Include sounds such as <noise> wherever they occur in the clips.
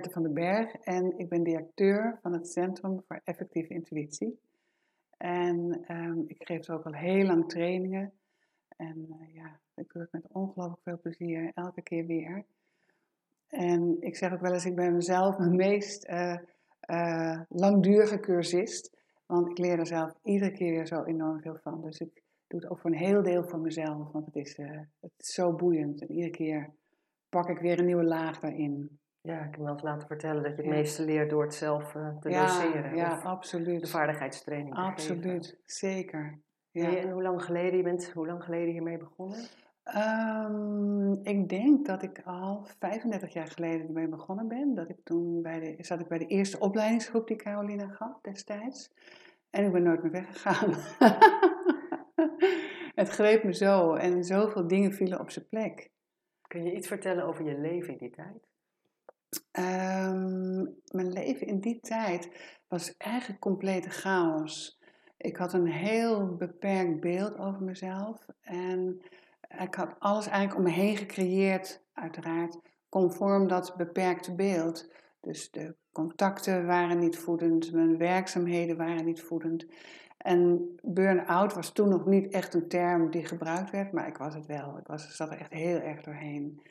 Annette van den Berg en ik ben directeur van het Centrum voor Effectieve Intuïtie. En ehm, ik geef ook al heel lang trainingen. En uh, ja, ik doe het met ongelooflijk veel plezier, elke keer weer. En ik zeg ook wel eens, ik ben mezelf mijn meest uh, uh, langdurige cursist. Want ik leer er zelf iedere keer weer zo enorm veel van. Dus ik doe het ook voor een heel deel voor mezelf. Want het is, het is zo boeiend. En iedere keer pak ik weer een nieuwe laag daarin. Ja, ik heb me wel eens laten vertellen dat je het meeste leert door het zelf uh, te ja, doseren. Ja, absoluut. De vaardigheidstraining. Absoluut, zeker. Ja. En hoe lang geleden je bent, hoe lang geleden hiermee begonnen? Um, ik denk dat ik al 35 jaar geleden ermee begonnen ben. Dat ik toen bij de, zat ik bij de eerste opleidingsgroep die Carolina gaf destijds. En ik ben nooit meer weggegaan. <laughs> het greep me zo en zoveel dingen vielen op zijn plek. Kun je iets vertellen over je leven in die tijd? Um, mijn leven in die tijd was eigenlijk complete chaos. Ik had een heel beperkt beeld over mezelf en ik had alles eigenlijk om me heen gecreëerd, uiteraard, conform dat beperkte beeld. Dus de contacten waren niet voedend, mijn werkzaamheden waren niet voedend. En burn-out was toen nog niet echt een term die gebruikt werd, maar ik was het wel. Ik was, zat er echt heel erg doorheen.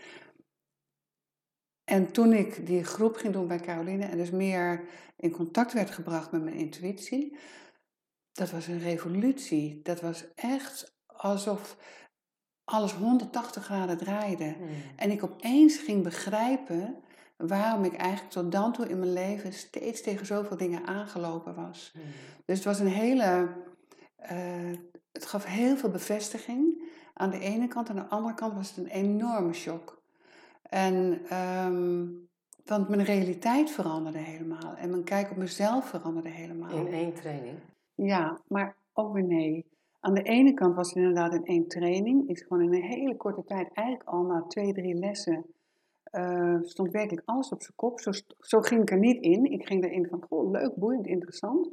En toen ik die groep ging doen bij Caroline en dus meer in contact werd gebracht met mijn intuïtie, dat was een revolutie. Dat was echt alsof alles 180 graden draaide. Hmm. En ik opeens ging begrijpen waarom ik eigenlijk tot dan toe in mijn leven steeds tegen zoveel dingen aangelopen was. Hmm. Dus het was een hele. Uh, het gaf heel veel bevestiging aan de ene kant. En aan de andere kant was het een enorme shock. En, um, want mijn realiteit veranderde helemaal. En mijn kijk op mezelf veranderde helemaal. In één training? Ja, maar ook weer nee. Aan de ene kant was het inderdaad in één training. Is gewoon in een hele korte tijd, eigenlijk al na twee, drie lessen, uh, stond werkelijk alles op zijn kop. Zo, zo, ging ik er niet in. Ik ging erin van, goh, leuk, boeiend, interessant.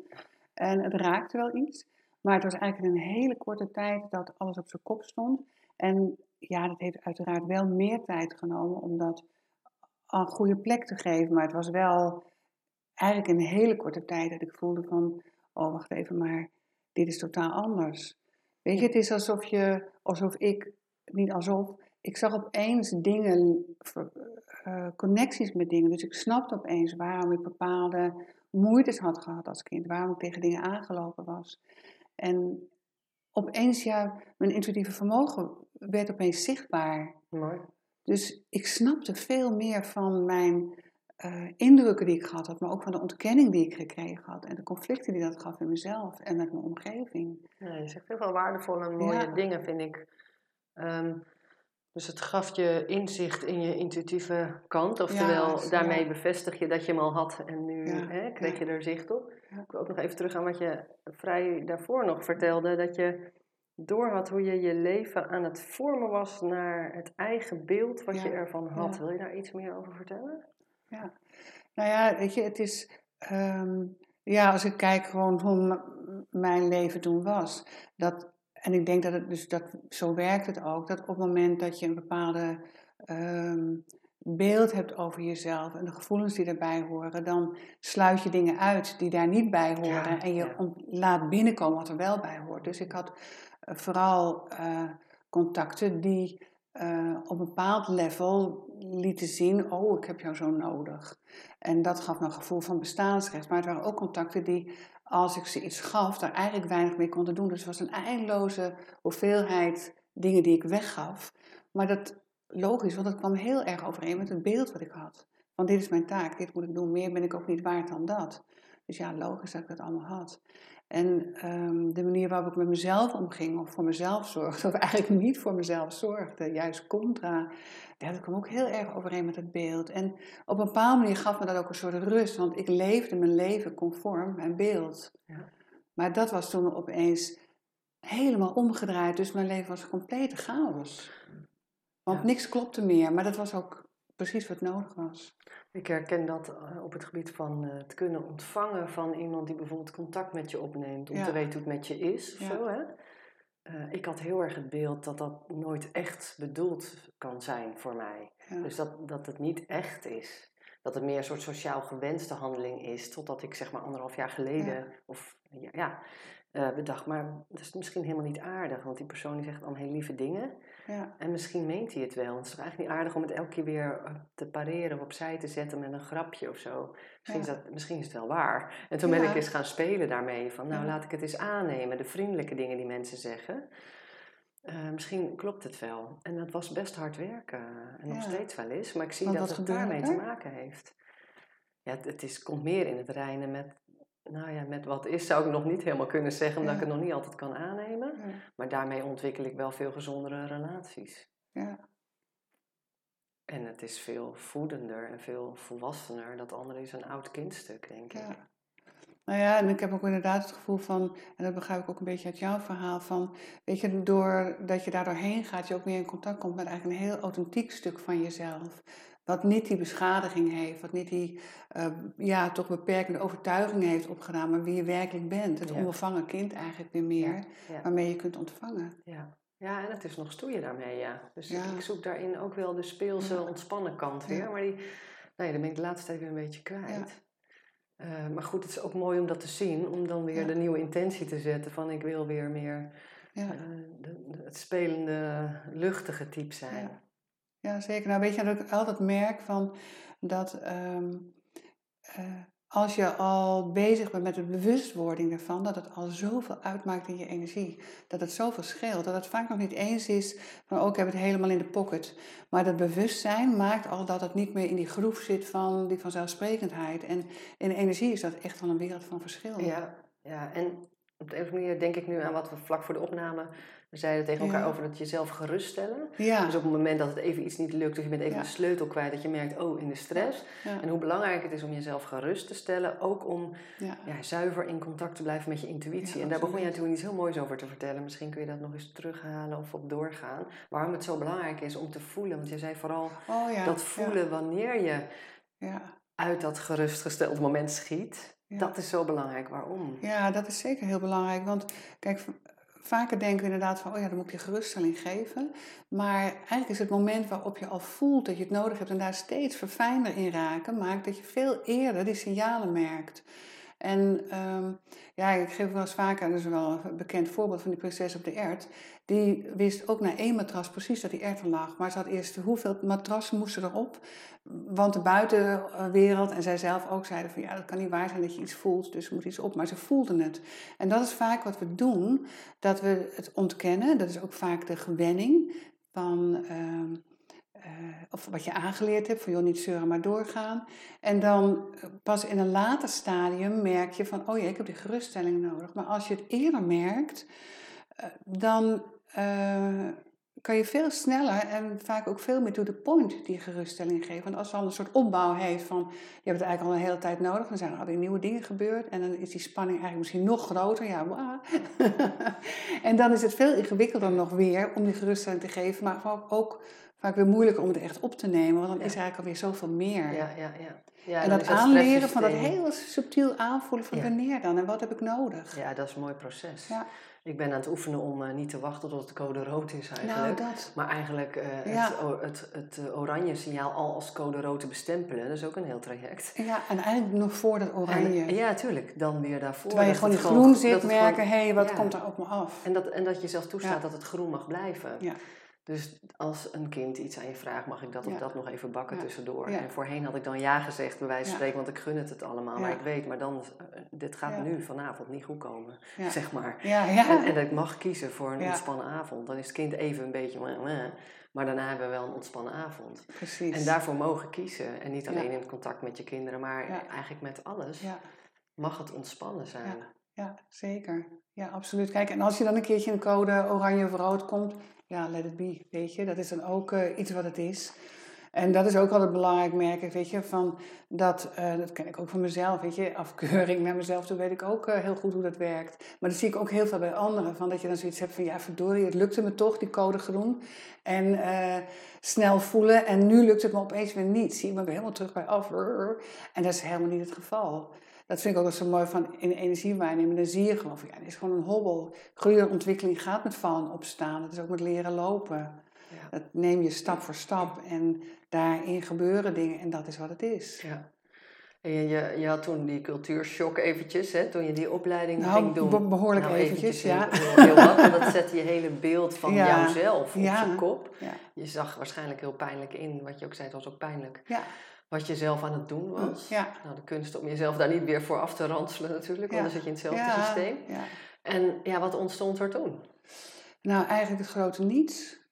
En het raakte wel iets. Maar het was eigenlijk in een hele korte tijd dat alles op zijn kop stond. En ja, dat heeft uiteraard wel meer tijd genomen om dat een goede plek te geven. Maar het was wel eigenlijk in een hele korte tijd dat ik voelde van, oh wacht even maar, dit is totaal anders. Weet je, het is alsof je, alsof ik, niet alsof, ik zag opeens dingen, uh, connecties met dingen. Dus ik snapte opeens waarom ik bepaalde moeites had gehad als kind, waarom ik tegen dingen aangelopen was. En opeens, ja, mijn intuïtieve vermogen werd opeens zichtbaar. Mooi. Dus ik snapte veel meer van mijn uh, indrukken die ik gehad had, maar ook van de ontkenning die ik gekregen had en de conflicten die dat gaf in mezelf en met mijn omgeving. Ja, je zegt heel veel waardevolle en mooie dingen, vind ik. Um, dus het gaf je inzicht in je intuïtieve kant, oftewel ja, daarmee ja. bevestig je dat je hem al had en nu hè, kreeg je er zicht op. Ik wil ook nog even terug aan wat je vrij daarvoor nog vertelde, dat je door had hoe je je leven aan het vormen was naar het eigen beeld wat je ervan had. Wil je daar iets meer over vertellen? Ja, nou ja, weet je, het is, um, ja, als ik kijk gewoon hoe mijn leven toen was, dat, en ik denk dat het dus, dat, zo werkt het ook, dat op het moment dat je een bepaalde um, beeld hebt over jezelf en de gevoelens die daarbij horen, dan sluit je dingen uit die daar niet bij horen ja, en je ja. laat binnenkomen wat er wel bij hoort. Dus ik had vooral uh, contacten die uh, op een bepaald level lieten zien, oh, ik heb jou zo nodig. En dat gaf me een gevoel van bestaansrecht. Maar het waren ook contacten die, als ik ze iets gaf, daar eigenlijk weinig mee konden doen. Dus het was een eindeloze hoeveelheid dingen die ik weggaf. Maar dat, logisch, want dat kwam heel erg overeen met het beeld wat ik had. Want dit is mijn taak, dit moet ik doen, meer ben ik ook niet waard dan dat. Dus ja, logisch dat ik dat allemaal had. En ehm, de manier waarop ik met mezelf omging, of voor mezelf zorgde, of eigenlijk niet voor mezelf zorgde, juist contra, ja, dat kwam ook heel erg overeen met het beeld. En op een bepaalde manier gaf me dat ook een soort rust, want ik leefde mijn leven conform mijn beeld. Ja. Maar dat was toen opeens helemaal omgedraaid, dus mijn leven was een complete chaos. Want niks klopte meer, maar dat was ook precies wat nodig was. Ik herken dat eh, op het gebied van eh, het kunnen ontvangen van iemand die bijvoorbeeld contact met je opneemt, om te weten hoe het met je is. Zo, hè? Uh, ik had heel erg het beeld dat dat nooit echt bedoeld kan zijn voor mij. Dus dat, dat het niet echt is. Dat het meer een soort sociaal gewenste handeling is, totdat ik zeg maar anderhalf jaar geleden, of ja, uh, bedacht, maar dat is misschien helemaal niet aardig, want die persoon die zegt allemaal heel lieve dingen. Ja. En misschien meent hij het wel. Het is toch eigenlijk niet aardig om het elke keer weer eh, te pareren of opzij te zetten met een grapje of zo. Misschien, is, dat, misschien is het wel waar. En toen ben ik eens gaan spelen daarmee. Van nou, laat ik het eens aannemen. De vriendelijke dingen die mensen zeggen. Uh, misschien klopt het wel. En dat was best hard werken. En nog steeds wel eens. Maar ik zie dat het daarmee te maken heeft. Ja, het, het is, komt meer in het reinen met nou ja, met wat is zou ik nog niet helemaal kunnen zeggen, omdat ik het nog niet altijd kan aannemen. Maar daarmee ontwikkel ik wel veel gezondere relaties. Ja. En het is veel voedender en veel volwassener. Dat andere is een oud kindstuk, denk ik. Ja. Nou ja, en ik heb ook inderdaad het gevoel van, en dat begrijp ik ook een beetje uit jouw verhaal, van, weet je, doordat je daar doorheen gaat, je ook meer in contact komt met eigenlijk een heel authentiek stuk van jezelf. Wat niet die beschadiging heeft, wat niet die uh, ja, toch beperkende overtuigingen heeft opgedaan, maar wie je werkelijk bent. Het onbevangen kind eigenlijk weer meer, waarmee je kunt ontvangen. Ja. ja, en het is nog stoeien daarmee, ja. Dus ik zoek daarin ook wel de speelse, ontspannen kant weer. Maar die, nee, dan ben ik de laatste tijd weer een beetje kwijt. Uh, maar goed, het is ook mooi om dat te zien, om dan weer de nieuwe intentie te zetten van ik wil weer meer uh, de, het spelende, luchtige type zijn. Ja, zeker. Nou weet je dat ik altijd merk van dat ehm, eh, als je al bezig bent met de bewustwording ervan, dat het al zoveel uitmaakt in je energie. Dat het zoveel scheelt. Dat het vaak nog niet eens is van ook ik heb het helemaal in de pocket. Maar dat bewustzijn maakt al dat het niet meer in die groef zit van die vanzelfsprekendheid. En in energie is dat echt wel een wereld van verschil. Ja, ja. en op de een of andere manier denk ik nu aan wat we vlak voor de opname we zeiden tegen elkaar over dat jezelf geruststellen. Ja. Dus op het moment dat het even iets niet lukt, of je bent even de sleutel kwijt, dat je merkt, oh, in de stress. En hoe belangrijk het is om jezelf gerust te stellen, ook om zuiver in contact te blijven met je intuïtie. en daar begon je toen iets heel moois over te vertellen. Misschien kun je dat nog eens terughalen of op doorgaan. Waarom het zo belangrijk is om te voelen. Want je zei vooral oh, dat voelen wanneer je uit dat gerustgesteld moment schiet. Dat is zo belangrijk. Waarom? Ja, dat is zeker heel belangrijk. Want kijk, vaker denken we inderdaad van, oh ja, dan moet je geruststelling geven. Maar eigenlijk is het moment waarop je al voelt dat je het nodig hebt en daar steeds verfijnder in raken, maakt dat je veel eerder die signalen merkt. En ehm, ja, ik geef wel eens vaker, dat is wel een bekend voorbeeld van die prinses op de ert. Die wist ook na één matras precies dat die ert er lag. Maar ze had eerst hoeveel matrassen moesten erop. Want de buitenwereld en zij zelf ook zeiden van ja, dat kan niet waar zijn dat je iets voelt, dus er moet iets op. Maar ze voelden het. En dat is vaak wat we doen, dat we het ontkennen. Dat is ook vaak de gewenning van... Ehm, of wat je aangeleerd hebt, van joh, niet zeuren, maar doorgaan. En dan eh, pas in een later stadium merk je van, oh ja, ik heb die geruststelling nodig. Maar als je het eerder merkt, uh, dan kan je veel sneller en vaak ook veel meer to the point die geruststelling geven. Want als het al een soort opbouw heeft van, je hebt het eigenlijk al een hele tijd nodig, dan zijn er alweer nieuwe dingen gebeurd en dan is die spanning eigenlijk misschien nog groter. Ja, <laughs> en dan is het veel ingewikkelder nog weer om die geruststelling te geven, maar ook vaak weer moeilijker om het echt op te nemen, want dan is er eigenlijk alweer zoveel meer. Ja, ja, ja. ja en dat aanleren van dat heel subtiel aanvoelen van wanneer dan en wat heb ik nodig. Ja, dat is een mooi proces. Ja. Ik ben aan het oefenen om uh, niet te wachten tot het code rood is eigenlijk. Nou, dat. Maar eigenlijk uh, het, het, het, uh, oranje signaal al als code rood te bestempelen, dat is ook een heel traject. Ja, en eigenlijk nog voor dat oranje. En, ja, tuurlijk. Dan weer daarvoor. Terwijl je gewoon in groen zit, merken, hé, hey, wat komt er op me af? En dat, en dat je zelf toestaat dat het groen mag blijven. Dus als een kind iets aan je vraagt, mag ik dat of dat nog even bakken tussendoor. En voorheen had ik dan ja gezegd, bij wijze van spreken, want ik gun het het allemaal. Maar ik weet, maar dan, uh, dit gaat nu vanavond niet goed komen, <laughs> zeg maar. En, en, dat ik mag kiezen voor een ontspannen avond. Dan is het kind even een beetje, maar daarna hebben we wel een ontspannen avond. Precies. En daarvoor mogen kiezen. En niet alleen in contact met je kinderen, maar eigenlijk met alles. Mag het ontspannen zijn. Ja, zeker. Ja, absoluut. Kijk, en als je dan een keertje in code oranje of rood komt, ja, let it be, weet je. Dat is dan ook uh, iets wat het is. En dat is ook altijd belangrijk, merk weet je, van dat, uh, dat ken ik ook van mezelf, weet je, afkeuring naar mezelf, toen weet ik ook uh, heel goed hoe dat werkt. Maar dat zie ik ook heel veel bij anderen, van dat je dan zoiets hebt van, ja verdorie, het lukte me toch, die code groen, en snel voelen, en nu lukt het me opeens weer niet. Zie ik me helemaal terug bij af, en dat is helemaal niet het geval. Dat vind ik ook zo mooi van in de energiewaarneming. Dan zie je gewoon van ja, het is gewoon een hobbel. Groei ontwikkeling gaat met vallen opstaan. Het is ook met leren lopen. Ja. Dat neem je stap voor stap en daarin gebeuren dingen en dat is wat het is. Ja. En je, je had toen die cultuurshock eventjes, hè, toen je die opleiding nou, ging doen. behoorlijk nou, eventjes, ja. Heel, heel wat, dat zette je hele beeld van jouzelf op ja. zijn kop. Je zag waarschijnlijk heel pijnlijk in, wat je ook zei, het was ook pijnlijk. Ja wat je zelf aan het doen was. Ja. Nou, de kunst om jezelf daar niet weer voor af te ranselen natuurlijk, want dan zit je in hetzelfde systeem. Ja. En ja, wat ontstond er toen? Nou, eigenlijk het grote niets.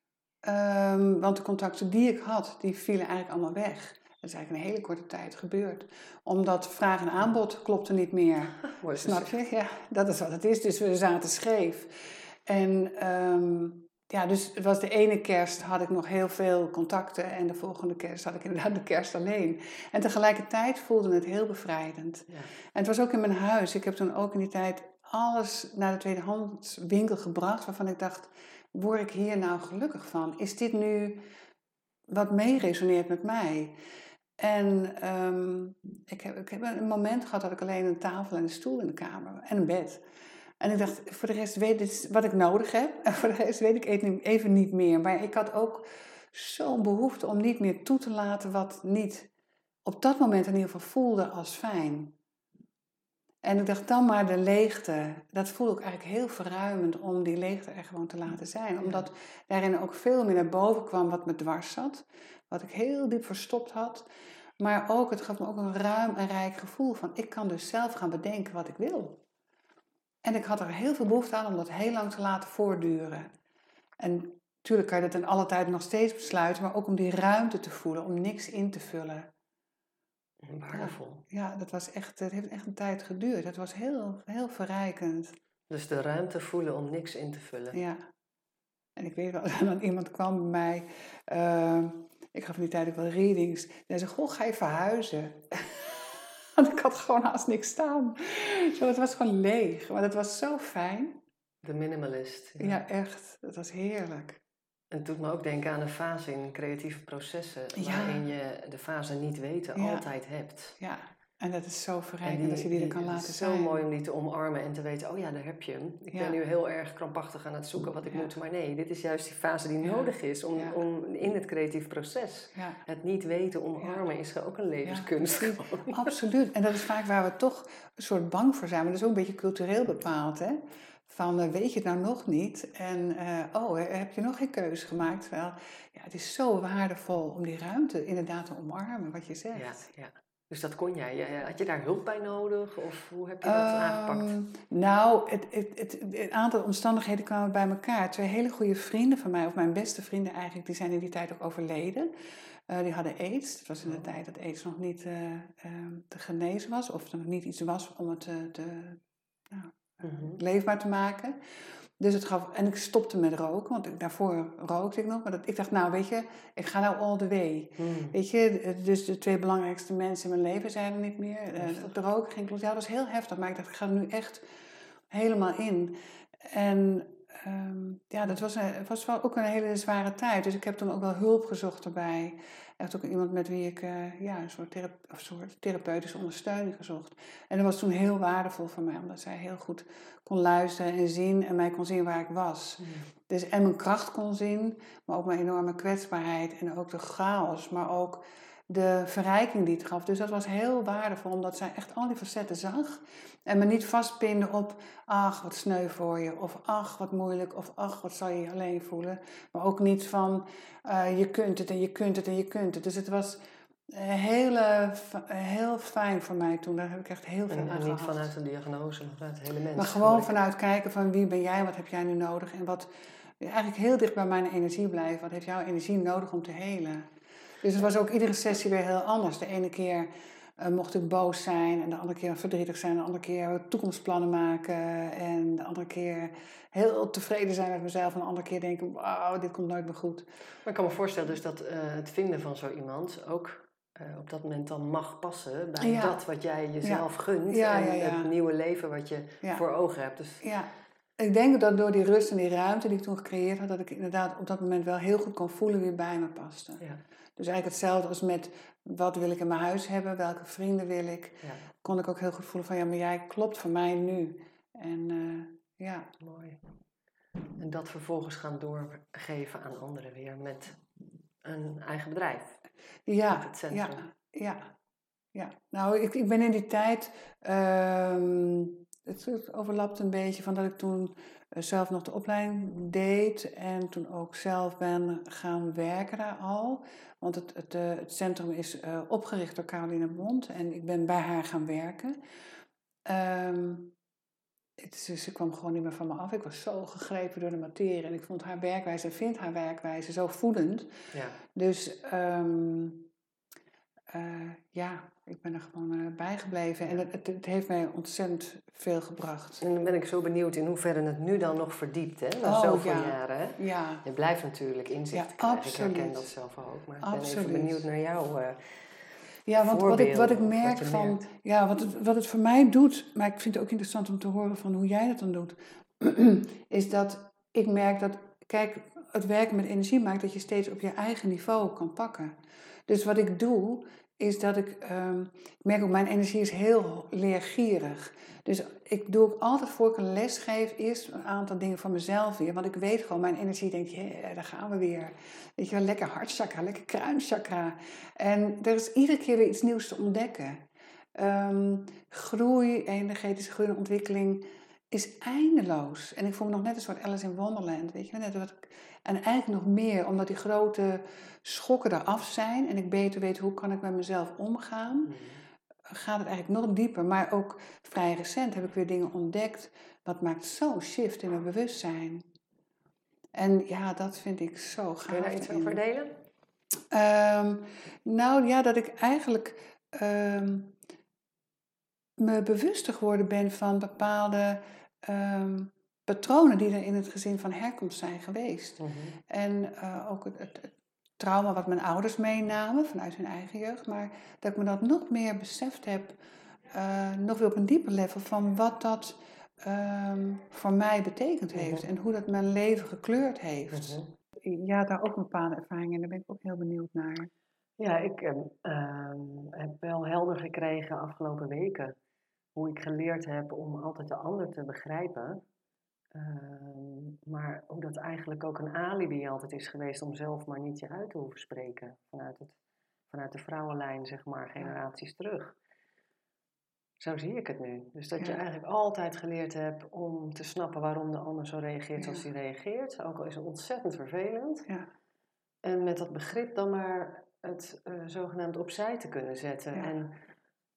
Um, want de contacten die ik had, die vielen eigenlijk allemaal weg. Dat is eigenlijk een hele korte tijd gebeurd. Omdat vraag en aanbod klopte niet meer. <laughs> Snap je? Ja, dat is wat het is. Dus we zaten scheef. En um, ja, dus het was de ene kerst had ik nog heel veel contacten en de volgende kerst had ik <laughs> inderdaad de kerst alleen. En tegelijkertijd voelde het heel bevrijdend. Ja. En het was ook in mijn huis. Ik heb toen ook in die tijd alles naar de tweedehandswinkel gebracht waarvan ik dacht, word ik hier nou gelukkig van? Is dit nu wat mee resoneert met mij? En um, ik, heb, ik heb een moment gehad dat ik alleen een tafel en een stoel in de kamer en een bed. En ik dacht, voor de rest weet ik wat ik nodig heb. <laughs> En voor de rest weet ik even niet meer. Maar ik had ook zo'n behoefte om niet meer toe te laten wat niet op dat moment in ieder geval voelde als fijn. En ik dacht dan maar de leegte. Dat voelde ik eigenlijk heel verruimend om die leegte er gewoon te laten zijn. Omdat daarin ook veel meer naar boven kwam wat me dwars zat. Wat ik heel diep verstopt had. Maar ook, het gaf me ook een ruim en rijk gevoel van ik kan dus zelf gaan bedenken wat ik wil. En ik had er heel veel behoefte aan om dat heel lang te laten voortduren. En natuurlijk kan je dat in alle tijd nog steeds besluiten, maar ook om die ruimte te voelen, om niks in te vullen. Waardevol. Ja, ja, dat was echt, het heeft echt een tijd geduurd. Het was heel, heel verrijkend. Dus de ruimte voelen om niks in te vullen. Ja. En ik weet wel, <laughs> dat iemand kwam bij mij, uh, ik gaf in die tijd ook wel readings, en zei, goh, ga je verhuizen? <laughs> Want ik had gewoon haast niks staan. Zo, het was gewoon leeg. Maar het was zo fijn. De minimalist. Ja, echt. Het was heerlijk. En het doet me ook denken aan een fase in creatieve processen. Waarin je de fase niet weten altijd hebt. Ja, en dat is zo verrijkend als je die er kan laten zijn. Het is zo mooi om die te omarmen en te weten, oh ja, daar heb je hem. Ik ben nu heel erg krampachtig aan het zoeken wat ik moet. Maar nee, dit is juist die fase die nodig is om, om in het creatief proces. Het niet weten omarmen is ook een levenskunst. Absoluut. En dat is vaak waar we toch een soort bang voor zijn. Maar dat is ook een beetje cultureel bepaald, hè. Van uh, weet je het nou nog niet? En uh, oh, heb je nog geen keuze gemaakt? Terwijl ja, het is zo waardevol om die ruimte inderdaad te omarmen, wat je zegt. Ja, ja. Dus dat kon jij. Had je daar hulp bij nodig? Of hoe heb je dat um, aangepakt? Nou, het, het, het, een aantal omstandigheden kwamen bij elkaar. Twee hele goede vrienden van mij, of mijn beste vrienden eigenlijk, die zijn in die tijd ook overleden. Uh, die hadden aids. Het was in de oh. tijd dat aids nog niet uh, uh, te genezen was. Of er nog niet iets was om het te, te nou, mm-hmm. leefbaar te maken. Dus het gaf, en ik stopte met roken, want ik, daarvoor rookte ik nog. Maar dat, ik dacht, nou weet je, ik ga nou all the way. Hmm. Weet je, dus de twee belangrijkste mensen in mijn leven zijn er niet meer. Uh, de roken ging los. Ja, dat was heel heftig, maar ik dacht, ik ga er nu echt helemaal in. En um, ja, dat was, een, was wel ook een hele zware tijd. Dus ik heb toen ook wel hulp gezocht erbij. Echt ook iemand met wie ik uh, ja, een soort, of soort therapeutische ondersteuning gezocht. En dat was toen heel waardevol voor mij, omdat zij heel goed kon luisteren en zien en mij kon zien waar ik was. Mm. Dus en mijn kracht kon zien, maar ook mijn enorme kwetsbaarheid en ook de chaos, maar ook de verrijking die het gaf. Dus dat was heel waardevol, omdat zij echt al die facetten zag. En me niet vastpinden op, ach, wat sneu voor je. Of ach, wat moeilijk. Of ach, wat zal je je alleen voelen. Maar ook niet van, uh, je kunt het en je kunt het en je kunt het. Dus het was hele, heel fijn voor mij toen. Daar heb ik echt heel veel en, aan En niet vanuit een diagnose, maar vanuit het hele mens. Maar gewoon vanuit kijken van wie ben jij, wat heb jij nu nodig. En wat eigenlijk heel dicht bij mijn energie blijven. Wat heeft jouw energie nodig om te helen? Dus het was ook iedere sessie weer heel anders. De ene keer uh, mocht ik boos zijn en de andere keer verdrietig zijn, de andere keer toekomstplannen maken en de andere keer heel tevreden zijn met mezelf en de andere keer denken, wauw, dit komt nooit meer goed. Maar ik kan me voorstellen dus dat uh, het vinden van zo iemand ook uh, op dat moment dan mag passen bij dat wat jij jezelf gunt en het nieuwe leven wat je voor ogen hebt. Dus... Ja, ik denk dat door die rust en die ruimte die ik toen gecreëerd had, dat ik inderdaad op dat moment wel heel goed kon voelen wie bij me paste. Ja. Dus eigenlijk hetzelfde als met wat wil ik in mijn huis hebben, welke vrienden wil ik, ja. kon ik ook heel goed voelen van ja, maar jij klopt voor mij nu. En uh, ja. Mooi. En dat vervolgens gaan doorgeven aan anderen weer met een eigen bedrijf. Ja, het centrum. ja, ja. ja. Nou, ik, ik ben in die tijd, um, het overlapt een beetje van dat ik toen eh, zelf nog de opleiding deed en toen ook zelf ben gaan werken daar al. Want het, het, eh, het centrum is uh, opgericht door Caroline Bond en ik ben bij haar gaan werken. Um, het, ze kwam gewoon niet meer van me af. Ik was zo gegrepen door de materie en ik vond haar werkwijze en vind haar werkwijze zo voedend. Ja. Dus um, uh, ja, ik ben er gewoon uh, bijgebleven en het, het, het, heeft mij ontzettend veel gebracht. En dan ben ik zo benieuwd in hoeverre het nu dan nog verdiept, hè? Na oh, zoveel ja. jaren. Hè? Ja. Je blijft natuurlijk inzicht ja, krijgen. Absoluut. Ik herken dat zelf ook, maar ik ben even benieuwd naar jou. Uh, ja, want wat ik, wat ik merk van, ja, wat het, wat het voor mij doet, maar ik vind het ook interessant om te horen van hoe jij dat dan doet, <clears throat> is dat ik merk dat, kijk, het werken met energie maakt dat je steeds op je eigen niveau kan pakken. Dus wat ik doe, is dat ik, um, ik merk ook, mijn energie is heel leergierig. Dus ik doe ook altijd voor ik een les geef, eerst een aantal dingen van mezelf weer. Want ik weet gewoon, mijn energie denkt, yeah, daar gaan we weer. Weet je wel, lekker hartchakra, lekker kruinchakra. En er is iedere keer weer iets nieuws te ontdekken. Um, groei, energetische groei en ontwikkeling is eindeloos. En ik voel me nog net een soort Alice in Wonderland, weet je net wat En eigenlijk nog meer, omdat die grote schokken eraf zijn en ik beter weet hoe kan ik met mezelf omgaan, mm. gaat het eigenlijk nog dieper. Maar ook vrij recent heb ik weer dingen ontdekt, wat maakt zo'n shift in mijn bewustzijn. En ja, dat vind ik zo gaaf. Kun je daar iets over delen? Um, nou ja, dat ik eigenlijk um, me bewuster geworden ben van bepaalde um, patronen die er in het gezin van herkomst zijn geweest. Mhm. En uh, ook het, het, trauma wat mijn ouders meenamen vanuit hun eigen jeugd, maar dat ik me dat nog meer beseft heb, uh, nog weer op een dieper level, van wat dat um, voor mij betekend heeft mhm. en hoe dat mijn leven gekleurd heeft. Mm -hmm. Ja, daar ook een bepaalde ervaringen en daar ben ik ook heel benieuwd naar. Ja, ik uh, heb wel helder gekregen afgelopen weken hoe ik geleerd heb om altijd de ander te begrijpen. Ehm, maar hoe dat eigenlijk ook een alibi altijd is geweest om zelf maar niet je uit te hoeven spreken. Vanuit, het, vanuit de vrouwenlijn, zeg maar, generaties terug. Zo zie ik het nu. Dus dat je eigenlijk altijd geleerd hebt om te snappen waarom de ander zo reageert zoals hij reageert. Ook al is het ontzettend vervelend. Ja. En met dat begrip dan maar het uh, zogenaamd opzij te kunnen zetten. En,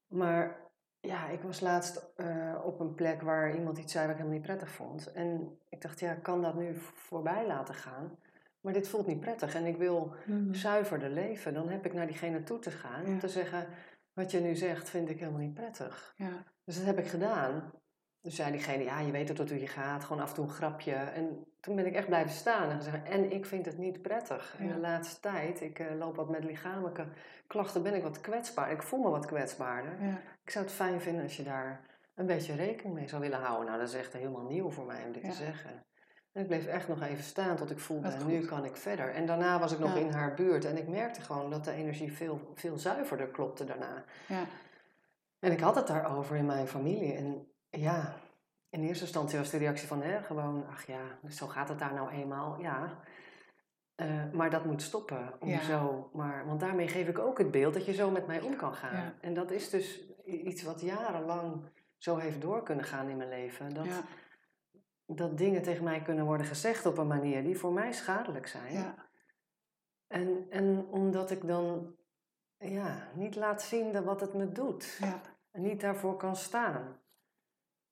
maar ja, ik was laatst uh, op een plek waar iemand iets zei wat ik helemaal niet prettig vond. En ik dacht, ja, ik kan dat nu voorbij laten gaan. Maar dit voelt niet prettig en ik wil mm. zuiverder leven. Dan heb ik naar diegene toe te gaan om te zeggen, wat je nu zegt vind ik helemaal niet prettig. Ja. Dus dat heb ik gedaan. Dus zei diegene, ja, je weet tot hoe je gaat, gewoon af en toe een grapje. En toen ben ik echt blijven staan en gezegd, en ik vind het niet prettig. In de laatste tijd, ik uh, loop wat met lichamelijke klachten, ben ik wat kwetsbaar. Ik voel me wat kwetsbaarder. Ja. Ik zou het fijn vinden als je daar een beetje rekening mee zou willen houden. Nou, dat is echt helemaal nieuw voor mij om dit te zeggen. En ik bleef echt nog even staan tot ik voelde, en nu kan ik verder. En daarna was ik nog in haar buurt en ik merkte gewoon dat de energie veel, veel zuiverder klopte daarna. Ja. En ik had het daarover in mijn familie. En ja, in eerste instantie was de reactie van, hè, gewoon, ach ja, zo gaat het daar nou eenmaal. Ja, uh, maar dat moet stoppen. Om zo, maar, want daarmee geef ik ook het beeld dat je zo met mij om kan gaan. En dat is dus iets wat jarenlang zo heeft door kunnen gaan in mijn leven. Dat, dat dingen tegen mij kunnen worden gezegd op een manier die voor mij schadelijk zijn. En, en omdat ik dan ja, niet laat zien wat het me doet. En niet daarvoor kan staan.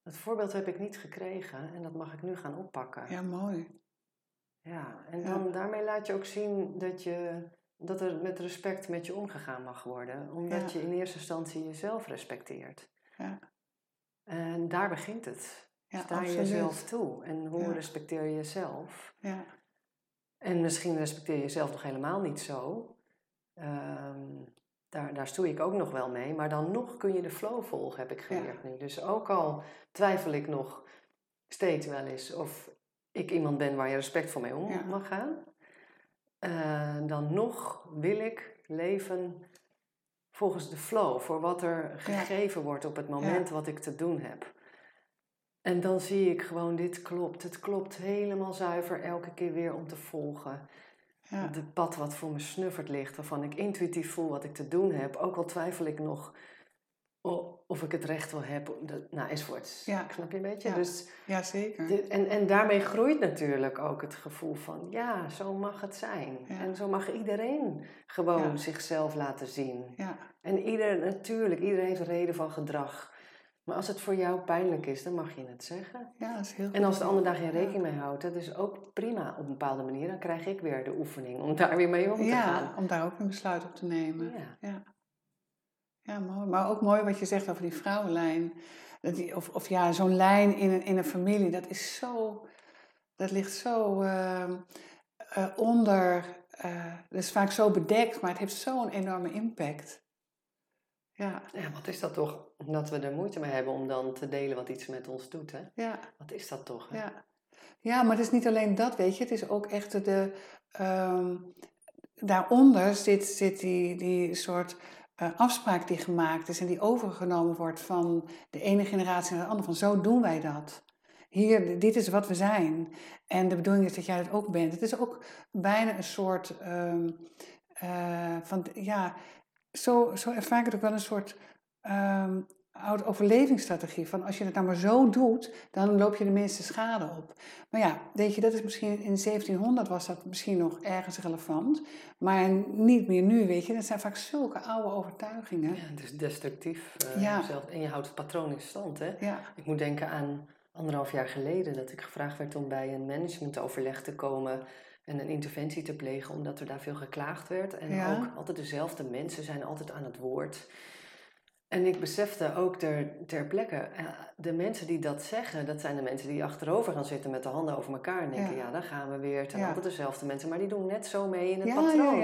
Dat voorbeeld heb ik niet gekregen en dat mag ik nu gaan oppakken. Ja, mooi. Ja, en dan daarmee laat je ook zien dat je dat er met respect met je omgegaan mag worden, omdat je in eerste instantie jezelf respecteert. Ja. En daar begint het. Sta je jezelf toe en hoe respecteer je jezelf? Ja. En misschien respecteer je jezelf nog helemaal niet zo. Ehm, daar, daar stoei ik ook nog wel mee. Maar dan nog kun je de flow volgen, heb ik geleerd nu. Dus ook al twijfel ik nog steeds wel eens of ik iemand ben waar je respect voor mee om mag gaan. Uh, dan nog wil ik leven volgens de flow, voor wat er gegeven wordt op het moment wat ik te doen heb. En dan zie ik gewoon, dit klopt. Het klopt helemaal zuiver elke keer weer om te volgen. Ja. Het pad wat voor me snuffert ligt, waarvan ik intuïtief voel wat ik te doen heb. Ook al twijfel ik nog of ik het recht wil hebben. Nou, enzovoorts. Ja. Snap je een beetje? Ja, dus ja zeker. en, en daarmee groeit natuurlijk ook het gevoel van... ja, zo mag het zijn. En zo mag iedereen gewoon zichzelf laten zien. Ja. En ieder, natuurlijk, iedereen heeft een reden van gedrag. Maar als het voor jou pijnlijk is, dan mag je het zeggen. Ja, dat is heel En als de andere daar geen rekening mee houdt, dat is ook prima op een bepaalde manier. Dan krijg ik weer de oefening om daar weer mee om te gaan. Ja, om daar ook een besluit op te nemen. Ja. Ja. mooi. Maar ook mooi wat je zegt over die vrouwenlijn. Of, of ja, zo'n lijn in een, in een familie, dat is zo... Dat ligt zo uh, uh, onder... Uh, dat is vaak zo bedekt, maar het heeft zo'n enorme impact. Ja. ja, wat is dat toch? Dat we er moeite mee hebben om dan te delen wat iets met ons doet. Hè? Ja. Wat is dat toch? Hè? Ja. ja, maar het is niet alleen dat, weet je. Het is ook echt de... Um, daaronder zit, zit die, die soort afspraak die gemaakt is en die overgenomen wordt van de ene generatie naar de andere. Van zo doen wij dat. Hier, dit is wat we zijn. En de bedoeling is dat jij dat ook bent. Het is ook bijna een soort um, uh, van, ja, zo, zo ervaar ik het ook wel een soort um, oude overlevingsstrategie. Van als je het nou maar zo doet, dan loop je de minste schade op. Maar ja, weet je, dat is misschien in 1700 was dat misschien nog ergens relevant. Maar niet meer nu, weet je. Dat zijn vaak zulke oude overtuigingen. Ja, het is destructief. Uh, ja. zelf, en je houdt het patroon in stand, hè. Ja. Ik moet denken aan anderhalf jaar geleden dat ik gevraagd werd om bij een managementoverleg te komen en een interventie te plegen, omdat er daar veel geklaagd werd. En ook altijd dezelfde mensen zijn altijd aan het woord. En ik besefte ook ter, ter plekke, eh, de mensen die dat zeggen, dat zijn de mensen die achterover gaan zitten met de handen over elkaar en denken, ja, ja daar gaan we weer. Het zijn altijd dezelfde mensen, maar die doen net zo mee in het patroon.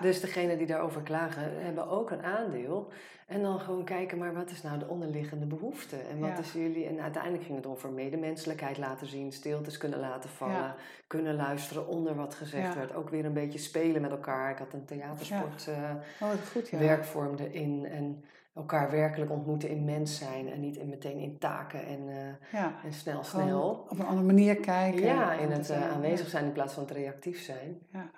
Dus degenen die daarover klagen, hebben ook een aandeel. En dan gewoon kijken, maar wat is nou de onderliggende behoefte? En wat is jullie... En uiteindelijk ging het over medemenselijkheid laten zien, stiltes kunnen laten vallen, kunnen luisteren onder wat gezegd werd. Ook weer een beetje spelen met elkaar. Ik had een theatersport uh, oh, goed, werkvorm erin. En elkaar werkelijk ontmoeten in mens zijn en niet in, meteen in taken en, uh, en snel, snel. Op een andere manier kijken. Ja, in het uh, aanwezig zijn in plaats van het reactief zijn. Ja.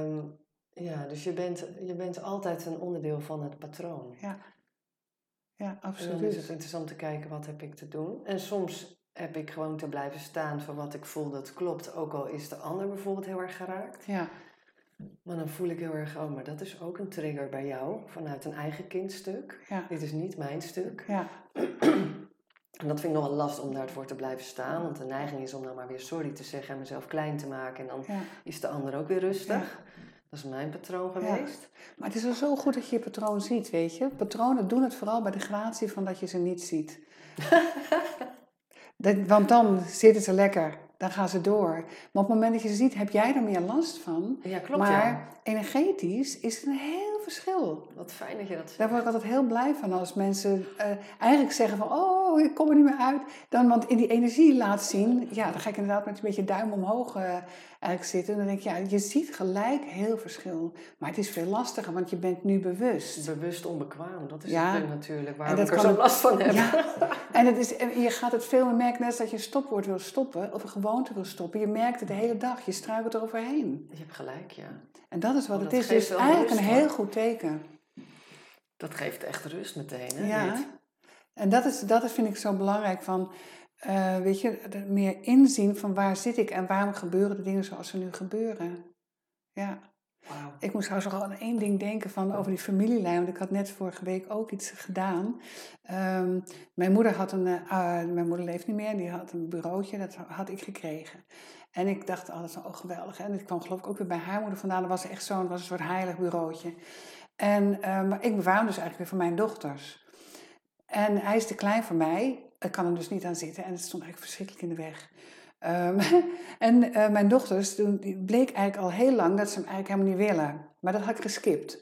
Um, ja, dus je bent, je bent altijd een onderdeel van het patroon. Ja, ja absoluut. En dan is het interessant te kijken, wat heb ik te doen? En soms heb ik gewoon te blijven staan voor wat ik voel dat klopt, ook al is de ander bijvoorbeeld heel erg geraakt. Ja. Maar dan voel ik heel erg, oh, maar dat is ook een trigger bij jou, vanuit een eigen kindstuk. Ja. Dit is niet mijn stuk. Ja. <clears throat> En dat vind ik nog wel lastig om daarvoor te blijven staan. Want de neiging is om dan maar weer sorry te zeggen en mezelf klein te maken. En dan is de ander ook weer rustig. Dat is mijn patroon geweest. Maar het is wel zo goed dat je je patroon ziet, weet je. Patronen doen het vooral bij de gratie van dat je ze niet ziet. <laughs> want dan zitten ze lekker dan gaan ze door. Maar op het moment dat je ze ziet, heb jij er meer last van. Ja, klopt. Maar energetisch is het een heel verschil. Wat fijn dat je dat zegt. Daar word ik altijd heel blij van als mensen uh, eigenlijk zeggen van... oh, ik kom er niet meer uit. Dan, want in die energie laat zien... ja, dan ga ik inderdaad met een beetje duim omhoog uh, eigenlijk zitten. En dan denk ik, ja, je ziet gelijk heel verschil. Maar het is veel lastiger, want je bent nu bewust. Bewust onbekwaam, dat is ja. het natuurlijk. Waar ik er zo last van heb. Ja. en, het is, je gaat het veel meer merken net als dat je een stopwoord wil stoppen... of een gewoonte wil stoppen. Je merkt het de hele dag, je struikelt eroverheen. Je hebt gelijk, ja. En dat is wat het is. Dus eigenlijk een heel goed teken. Dat geeft echt rust meteen, hè? Ja. En dat, is, dat vind ik zo belangrijk van, uh, weet je, meer inzien van waar zit ik en waarom gebeuren de dingen zoals ze nu gebeuren. Ja. Wow. Ik moest trouwens nog aan één ding denken van over die familielijn, want ik had net vorige week ook iets gedaan. Um, mijn moeder had een, uh, mijn moeder leeft niet meer, die had een bureautje, dat had ik gekregen. En ik dacht altijd, oh geweldig. En ik kwam geloof ik ook weer bij haar moeder vandaan. Dat was echt zo'n, was een soort heilig bureautje. En, uh, maar ik bewaar hem dus eigenlijk weer voor mijn dochters. En hij is te klein voor mij. Ik kan er dus niet aan zitten. En het stond eigenlijk verschrikkelijk in de weg. Um, <laughs> en uh, mijn dochters, toen bleek eigenlijk al heel lang dat ze hem eigenlijk helemaal niet willen. Maar dat had ik geskipt.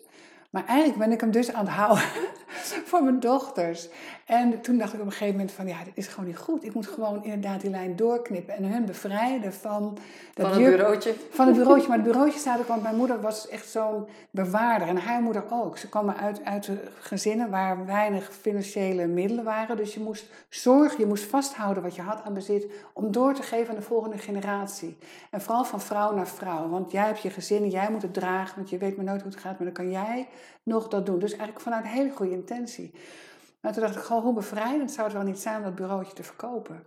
Maar eigenlijk ben ik hem dus aan het houden <laughs> voor mijn dochters. En toen dacht ik op een gegeven moment van, ja, dit is gewoon niet goed. Ik moet gewoon inderdaad die lijn doorknippen en hen bevrijden van... Dat van het bureautje? Van het bureautje. Maar het bureautje staat ook, want mijn moeder was echt zo'n bewaarder. En haar moeder ook. Ze kwamen uit, uit gezinnen waar weinig financiële middelen waren. Dus je moest zorgen, je moest vasthouden wat je had aan bezit... om door te geven aan de volgende generatie. En vooral van vrouw naar vrouw. Want jij hebt je gezin en jij moet het dragen, want je weet maar nooit hoe het gaat. Maar dan kan jij nog dat doen. Dus eigenlijk vanuit een hele goede intentie. Maar toen dacht ik, gewoon hoe bevrijdend zou het wel niet zijn om dat bureautje te verkopen.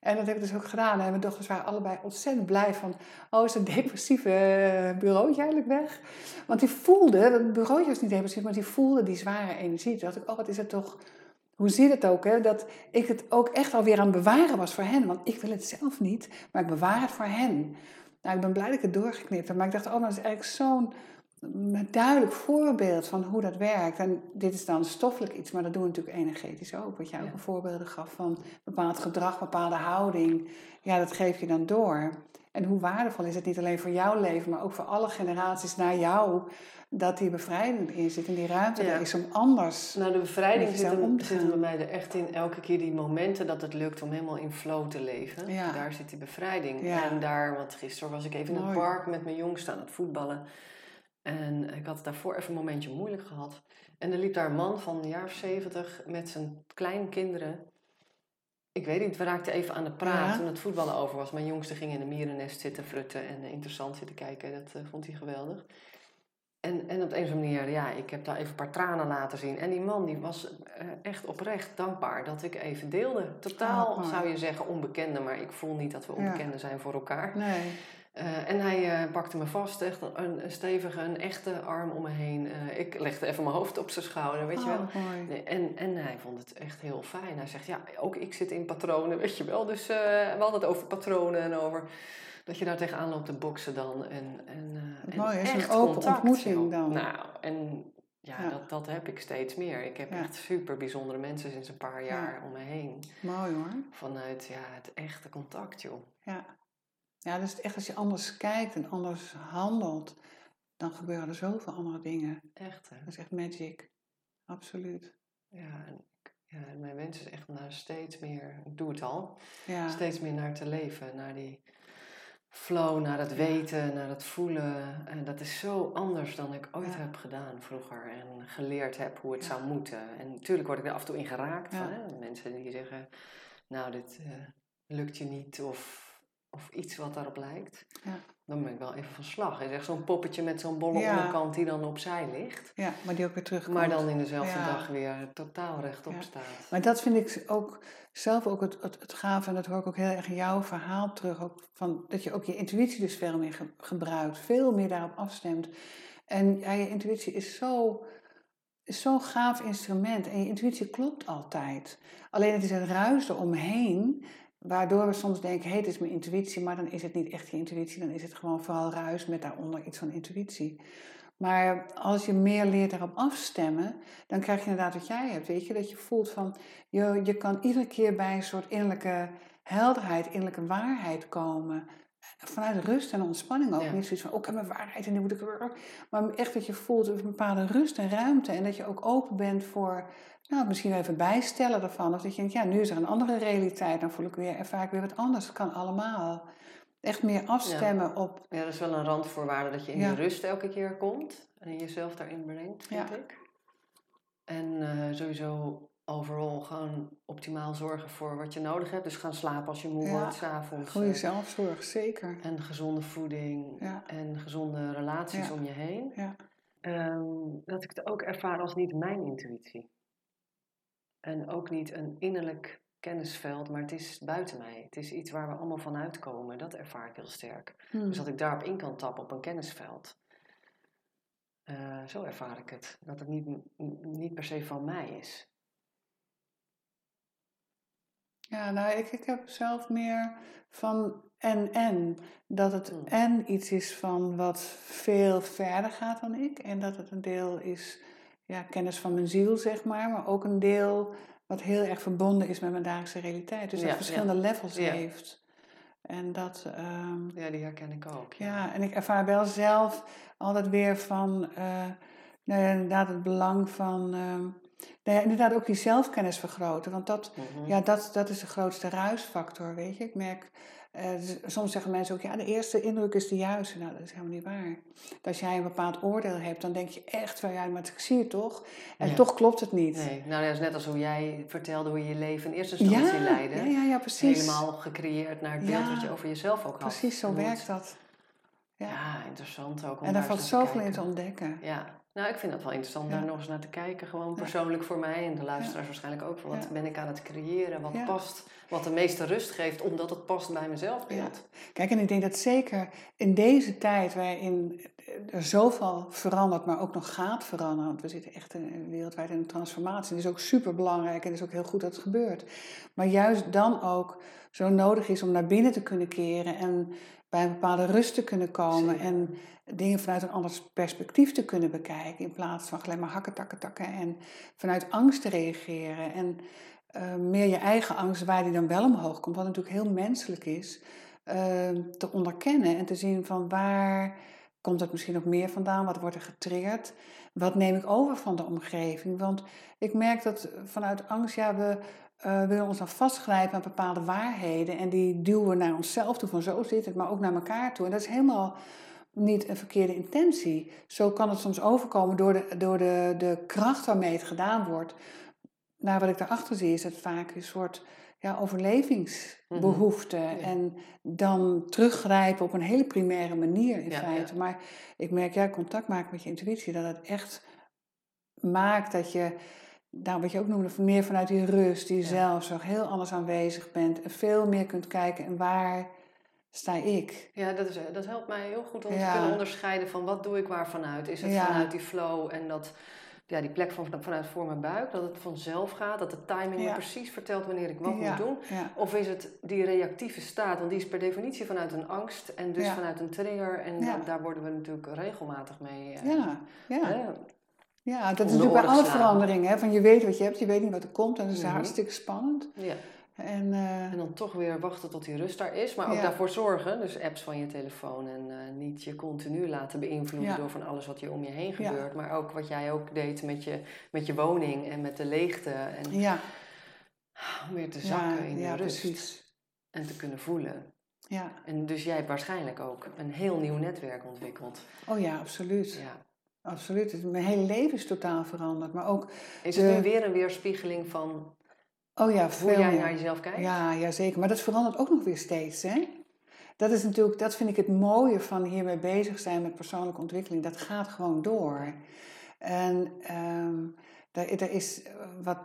En dat heb ik dus ook gedaan. En mijn dochters waren allebei ontzettend blij van... oh, is dat depressieve eh, bureautje eigenlijk weg? Want die voelde, het bureautje was niet depressief... maar die voelde die zware energie. Toen dacht ik, oh, wat is het toch... Hoe zit het ook, hè? Dat ik het ook echt alweer aan het bewaren was voor hen. Want ik wil het zelf niet, maar ik bewaar het voor hen. Nou, ik ben blij dat ik het doorgeknipt heb. Maar ik dacht, oh, dat is eigenlijk zo'n een duidelijk voorbeeld van hoe dat werkt. En dit is dan stoffelijk iets, maar dat doen we natuurlijk energetisch ook. Wat jij ook een voorbeelden gaf van bepaald gedrag, bepaalde houding. Ja, dat geef je dan door. En hoe waardevol is het niet alleen voor jouw leven, maar ook voor alle generaties na jou, dat die bevrijding in zit en die ruimte er is om anders. Nou, de bevrijding zit, hem, zit bij mij er echt in elke keer die momenten dat het lukt om helemaal in flow te leven. Daar zit die bevrijding. En daar, want gisteren was ik even in het park met mijn jongste aan het voetballen. En ik had daarvoor even een momentje moeilijk gehad. En er liep daar een man van een jaar of zeventig met zijn kleinkinderen. Ik weet niet, we raakten even aan de praat toen het voetballen over was. Mijn jongste ging in een mierennest zitten frutten en interessant zitten kijken. Dat uh, vond hij geweldig. En, en op een of andere manier, ja, ik heb daar even een paar tranen laten zien. En die man die was uh, echt oprecht dankbaar dat ik even deelde. Totaal, oh, zou je zeggen, onbekende. Maar ik voel niet dat we onbekenden zijn voor elkaar. Nee. Uh, en hij uh, pakte me vast, echt een, een, stevige, een echte arm om me heen. Uh, ik legde even mijn hoofd op zijn schouder, weet je wel. Oh, nee, en, en hij vond het echt heel fijn. Hij zegt, ja, ook ik zit in patronen, weet je wel. Dus we hadden het over patronen en over dat je daar tegenaan loopt te boksen dan. En, en, en Mooi, is een open contact, ontmoeting dan. Nou, en ja, ja, Dat, dat heb ik steeds meer. Ik heb echt super bijzondere mensen sinds een paar jaar om me heen. Mooi hoor. Vanuit ja, het echte contact, joh. Ja. Ja, dus echt als je anders kijkt en anders handelt, dan gebeuren er zoveel andere dingen. Echt, hè? Dat is echt magic. Absoluut. Ja, en ja, mijn wens is echt naar steeds meer, ik doe het al, ja. steeds meer naar te leven, naar die flow, naar het weten, naar het voelen. En dat is zo anders dan ik ooit heb gedaan vroeger en geleerd heb hoe het zou moeten. En natuurlijk word ik er af en toe in geraakt van hè? mensen die zeggen, nou dit uh, lukt je niet of of iets wat daarop lijkt, ja. dan ben ik wel even van slag. Is echt zo'n poppetje met zo'n bolle ja. onderkant die dan opzij ligt. Ja, maar die ook weer terugkomt. Maar dan in dezelfde dag weer totaal rechtop staat. Maar dat vind ik ook zelf ook het, het, het gave, en dat hoor ik ook heel erg in jouw verhaal terug, ook van, dat je ook je intuïtie dus veel meer gebruikt, veel meer daarop afstemt. En ja, je intuïtie is zo is zo'n gaaf instrument en je intuïtie klopt altijd. Alleen het is het ruis eromheen Waardoor we soms denken, hé, het is mijn intuïtie, maar dan is het niet echt je intuïtie, dan is het gewoon vooral ruis met daaronder iets van intuïtie. Maar als je meer leert erop afstemmen, dan krijg je inderdaad wat jij hebt. Weet je, dat je voelt van, je, je kan iedere keer bij een soort innerlijke helderheid, innerlijke waarheid komen. Vanuit rust en ontspanning ook. Niet zoiets van, oh, ik heb mijn waarheid en nu moet ik... Maar echt dat je voelt een bepaalde rust en ruimte. En dat je ook open bent voor nou, misschien even bijstellen ervan. Of dat je denkt, ja, nu is er een andere realiteit. Dan voel ik weer, ervaar ik weer wat anders. Het kan allemaal. Echt meer afstemmen op... Ja, dat is wel een randvoorwaarde dat je in de rust elke keer komt. En jezelf daarin brengt, vind ik. En uh, sowieso overal gewoon optimaal zorgen voor wat je nodig hebt. Dus gaan slapen als je moe wordt, s'avonds. Goede zelfzorg, zeker. En gezonde voeding. En gezonde relaties om je heen. Ja. Um, dat ik het ook ervaar als niet mijn intuïtie. En ook niet een innerlijk kennisveld, maar het is buiten mij. Het is iets waar we allemaal van uitkomen. Dat ervaar ik heel sterk. Dus hmm. dat ik daarop in kan tappen op een kennisveld. Uh, zo ervaar ik het. Dat het niet, niet per se van mij is. Ja, nou, ik, ik heb zelf meer van en en. Dat het Hmm. en iets is van wat veel verder gaat dan ik. En dat het een deel is, ja, kennis van mijn ziel, zeg maar. Maar ook een deel wat heel erg verbonden is met mijn dagelijkse realiteit. Dus dat Ja, het verschillende levels Ja. heeft. En dat, ehm, Ja, die herken ik ook. ja, en ik ervaar wel zelf altijd weer van, eh, nou ja, inderdaad het belang van, ehm, nou ja, inderdaad ook die zelfkennis vergroten. Want dat, Mhm. ja, dat, dat is de grootste ruisfactor, weet je. Ik merk, soms zeggen mensen ook, ja, de eerste indruk is de juiste. Nou, dat is helemaal niet waar. Dat als jij een bepaald oordeel hebt, dan denk je echt van, ja, maar ik zie het toch. En Ja. toch klopt het niet. Nee, nou dat is net als hoe jij vertelde hoe je je leven in eerste instantie ja, leidde. ja, ja, ja, precies. Helemaal gecreëerd naar het beeld wat je over jezelf ook had. Precies, zo werkt dat. Ja. Interessant ook. Om en daar valt zoveel in te ontdekken. Ja, nou ik vind het wel interessant Ja. daar nog eens naar te kijken. Gewoon persoonlijk voor mij en de luisteraars waarschijnlijk ook. Van wat ben ik aan het creëren? Wat past? Wat de meeste rust geeft, omdat het past bij mezelf. Kijk, en ik denk dat zeker in deze tijd waarin er zoveel verandert, maar ook nog gaat veranderen, want we zitten echt in, wereldwijd in een transformatie. En dat is ook super belangrijk en het is ook heel goed dat het gebeurt. Maar juist dan ook zo nodig is om naar binnen te kunnen keren en bij een bepaalde rust te kunnen komen en dingen vanuit een ander perspectief te kunnen bekijken in plaats van alleen maar hakken, takken, takken en vanuit angst te reageren. En eh, meer je eigen angst, waar die dan wel omhoog komt, wat natuurlijk heel menselijk is, eh, te onderkennen en te zien van waar komt het misschien nog meer vandaan, wat wordt er getriggerd, wat neem ik over van de omgeving. Want ik merk dat vanuit angst, ja, we eh, willen ons dan vastgrijpen aan bepaalde waarheden en die duwen we naar onszelf toe van zo zit het, maar ook naar elkaar toe. En dat is helemaal niet een verkeerde intentie. Zo kan het soms overkomen door de, door de, de kracht waarmee het gedaan wordt. Nou, wat ik daarachter zie is het vaak een soort ja, overlevingsbehoefte. En dan teruggrijpen op een hele primaire manier in Ja, feite. Maar ik merk, ja, contact maken met je intuïtie, dat het echt maakt dat je, nou, wat je ook noemde, meer vanuit die rust, die Ja. zelfzorg, heel anders aanwezig bent. En veel meer kunt kijken en waar sta ik. Ja, dat, is, dat helpt mij heel goed om Ja. te kunnen onderscheiden van wat doe ik waar vanuit. Is het Ja. vanuit die flow en dat, ja, die plek van, vanuit voor mijn buik, dat het vanzelf gaat, dat de timing me precies vertelt wanneer ik wat moet doen. Of is het die reactieve staat, want die is per definitie vanuit een angst en dus vanuit een trigger. En daar worden we natuurlijk regelmatig mee. eh, Ja, ja. Ja, dat is natuurlijk bij alle veranderingen. Hè? Van je weet wat je hebt, je weet niet wat er komt. En dat is Mhm. hartstikke spannend. ja. En, eh, En dan toch weer wachten tot die rust daar is, maar ook Ja. daarvoor zorgen. Dus apps van je telefoon en eh, niet je continu laten beïnvloeden Ja. door van alles wat je om je heen Ja. gebeurt. Maar ook wat jij ook deed met je, met je woning en met de leegte. En ja, om weer te zakken in de rust precies. en te kunnen voelen. Ja. En dus jij hebt waarschijnlijk ook een heel nieuw netwerk ontwikkeld. Oh ja, absoluut. Ja. Absoluut. Het- Mijn hele leven is totaal veranderd. Maar ook, Is De- het nu weer een weerspiegeling van oh ja, hoe jij meer. naar jezelf kijkt? Ja, ja, zeker. Maar dat verandert ook nog weer steeds. Hè? Dat is natuurlijk, dat vind ik het mooie van hiermee bezig zijn met persoonlijke ontwikkeling. Dat gaat gewoon door. En ehm daar, er is eh, wat,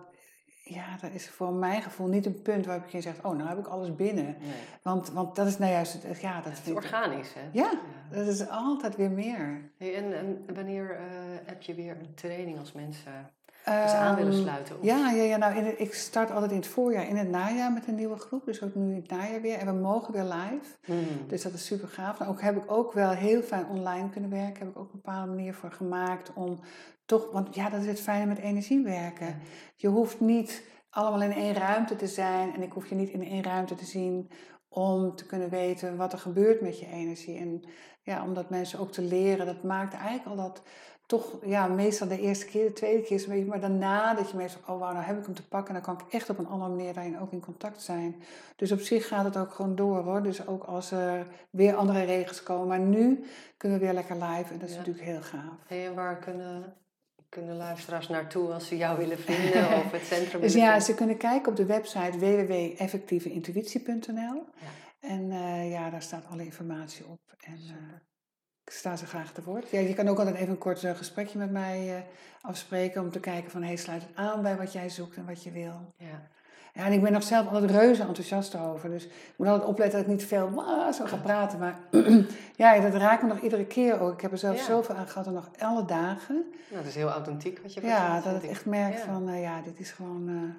ja, er is voor mijn gevoel niet een punt waarop je zegt, oh, nou heb ik alles binnen. Nee. Want, want dat is nou juist, het, ja, dat Het is organisch, hè? Ja, dat is altijd weer meer. Hey, en, en wanneer eh, heb je weer een training als mensen dus aan willen Ehm, sluiten? Of- Ja, ja, ja nou, in ik start altijd in het voorjaar, in het najaar met een nieuwe groep. Dus ook nu in het najaar weer. En we mogen weer live. Mhm. Dus dat is super gaaf. Nou, ook heb ik ook wel heel fijn online kunnen werken. Heb ik ook een bepaalde manier voor gemaakt om toch, want ja, dat is het fijne met energie werken. Je hoeft niet allemaal in één ruimte te zijn en ik hoef je niet in één ruimte te zien om te kunnen weten wat er gebeurt met je energie. En ja, om dat mensen ook te leren, dat maakt eigenlijk al dat toch, ja, meestal de eerste keer, de tweede keer is een beetje, maar daarna dat je meestal, oh wauw, nou heb ik hem te pakken, dan kan ik echt op een andere manier daarin ook in contact zijn. Dus op zich gaat het ook gewoon door hoor. Dus ook als er weer andere regels komen. Maar nu kunnen we weer lekker live en dat is Ja. natuurlijk heel gaaf. Hey, en waar kunnen, kunnen luisteraars naartoe als ze jou willen vinden <laughs> of het centrum Dus ja, ze kunnen kijken op de website www.effectieveintuïtie.nl. En eh, ja, daar staat alle informatie op. En eh, sta ze graag te woord. Ja, je kan ook altijd even een kort eh, gesprekje met mij eh, afspreken om te kijken van, hey, sluit het aan bij wat jij zoekt en wat je wil. Ja. Ja, en ik ben nog zelf altijd reuze enthousiast over. Dus ik moet altijd opletten dat ik niet veel zo ga praten. Maar <clears throat> ja, dat raakt me nog iedere keer ook. Ik heb er zelf Ja. zoveel aan gehad en nog alle dagen. Nou, dat is heel authentiek wat je Ja, dat ik echt merk Ja. van, eh, ja, dit is gewoon...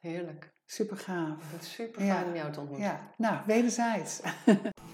Heerlijk. Super gaaf. Super fijn om jou te ontmoeten. Ja, nou, wederzijds. <laughs>